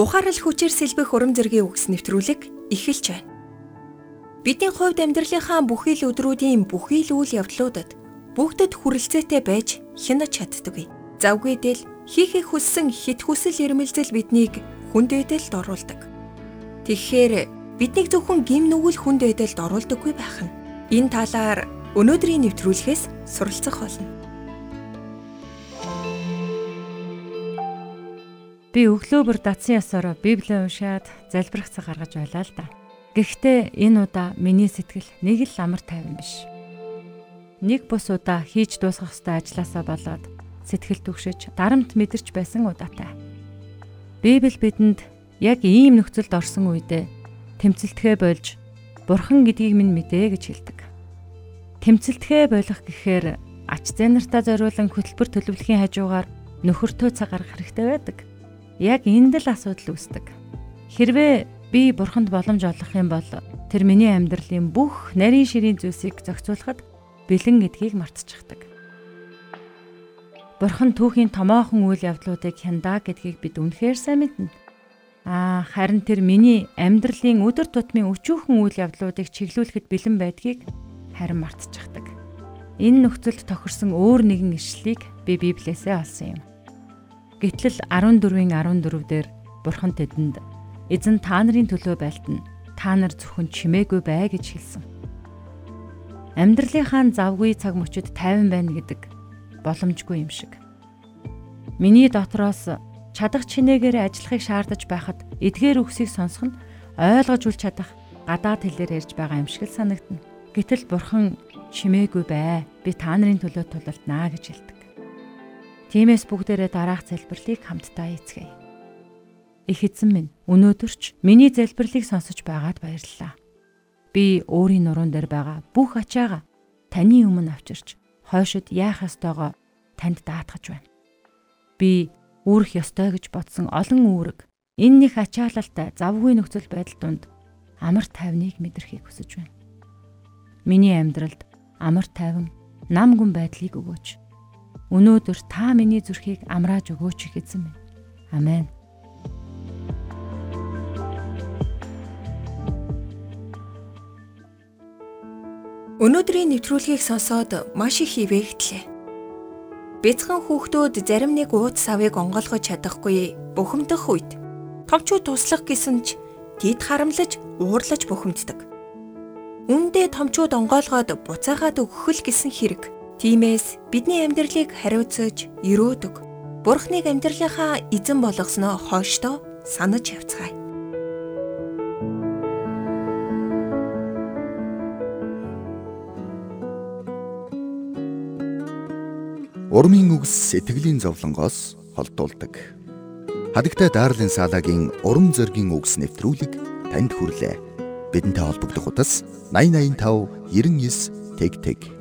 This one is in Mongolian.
Ухаарал хүчээр сэлбэх урам зэргийн үгс нэвтрүүлэг эхэлж байна. Бидний хувьд амьдралынхаа бүхий л өдрүүдийн бүхий л үйл явдлуудад бүгдэд хүрэлцээтэй байж хянаж чаддаггүй. Завгүйдэл хийхийг хүссэн хит хүсэл эрмэлзэл биднийг хүнд эдэлд оруулдаг. Тэгэхээр биднийг зөвхөн гим нүгэл хүнд эдэлд оруулдаггүй байх нь. Энэ талаар өнөөдрийн нэвтрүүлгээс суралцах болно. Би өглөө бүр датсан ясаараа Библийг уншаад залбирах цаг гаргаж байлаа л да. Гэхдээ энэ удаа миний сэтгэл нэг л амар тайван биш. Нэг бус удаа хийж дуусгах ёстой ажлаасаа болоод сэтгэл түгшиж дарамт мэдэрч байсан удаатай. Библи бидэнд яг ийм нөхцөлд орсон үедээ тэмцэлтгэ болж Бурхан гэдгийг минь мэдээ гэж хэлдэг. Тэмцэлтгэ болох гэхээр ач зээ нартаа зориулан хөтөлбөр төлөвлөхийн хажуугаар нөхөртөө цаг гаргах хэрэгтэй байдаг яг энд л асуудал үүсдэг. Хэрвээ би бурханд боломж олгох юм бол тэр миний амьдралын бүх нарийн ширийн зүйлсийг зохицуулахад бэлэн гэдгийг мартчихдаг. Бурхан түүхийн томоохон үйл явдлуудыг хяндаа гэдгийг бид үнэхээр сайн мэднэ. Аа харин тэр миний амьдралын өдөр тутмын өчүүхэн үйл явдлуудыг чиглүүлэхэд бэлэн байдгийг харин мартчихдаг. Энэ нөхцөлд тохирсон өөр нэгэн ишлэлийг би Библиэсээ олсон юм. Гэтэл 14-ийн 14 дээр Бурхан тэдэнд эзэн та нарын төлөө байлтана. Та нар зөвхөн чимээгүй бай гэж хэлсэн. Амьдралынхаа завгүй цаг мөчид тайван байна гэдэг боломжгүй юм шиг. Миний дотроос чадах чинээгээр ажиллахыг шаардаж байхад эдгээр үгсийг сонсох нь ойлгож үл чадах гадаад хэлээр ярьж байгаа юм шиг л санагдана. Гэтэл бурхан чимээгүй бай. Би та нарын төлөө тулалднаа гэж хэлдэг. Тиймээс бүгдээрээ дараах залбирлыг хамтдаа эцгээе. Их эзэн минь өнөөдөр ч миний залбирлыг сонсож байгаад баярлалаа. Би өөрийн нуруунд дээр байгаа бүх ачаага таны өмнө авчирч хойшид яах ёстойгоо танд даатгаж байна. Би үүрэх ёстой гэж бодсон олон үүрэг энэ нэг ачаалалтай завгүй нөхцөл байдал донд амар тайвныг мэдрэхийг хүсэж байна. Миний амьдралд амар тайван нам гүн байдлыг өгөөч. Өнөөдөр та миний зүрхийг амрааж өгөөч эзэн минь. Амен. Өнөөдрийн нэвтрүүлгийг сонсоод маш их ивэхтлээ. Бяцхан хүүхдүүд зарим нэг ууц савыг онгойлгож чадахгүй бухимдах үед томчууд туслах гэсэн ч тэд харамлаж уурлаж бухимддаг. Үндэ томчууд онгойлгоод буцаагаад өгөх л гэсэн хэрэг Тиймээс бидний амьдралыг хариуцаж өрөөдөг. Бурхныг амьдралынхаа эзэн болгосноо хойштоо санаж явцгаая. Урмын үгс сэтгэлийн зовлонгоос холдуулдаг. Хадагтай Дарлин Салагийн урам зоригийн үгс нэвтрүүлэг танд хүрлээ. Бидэнтэй холбогдох утас 8085 99 тэг тэг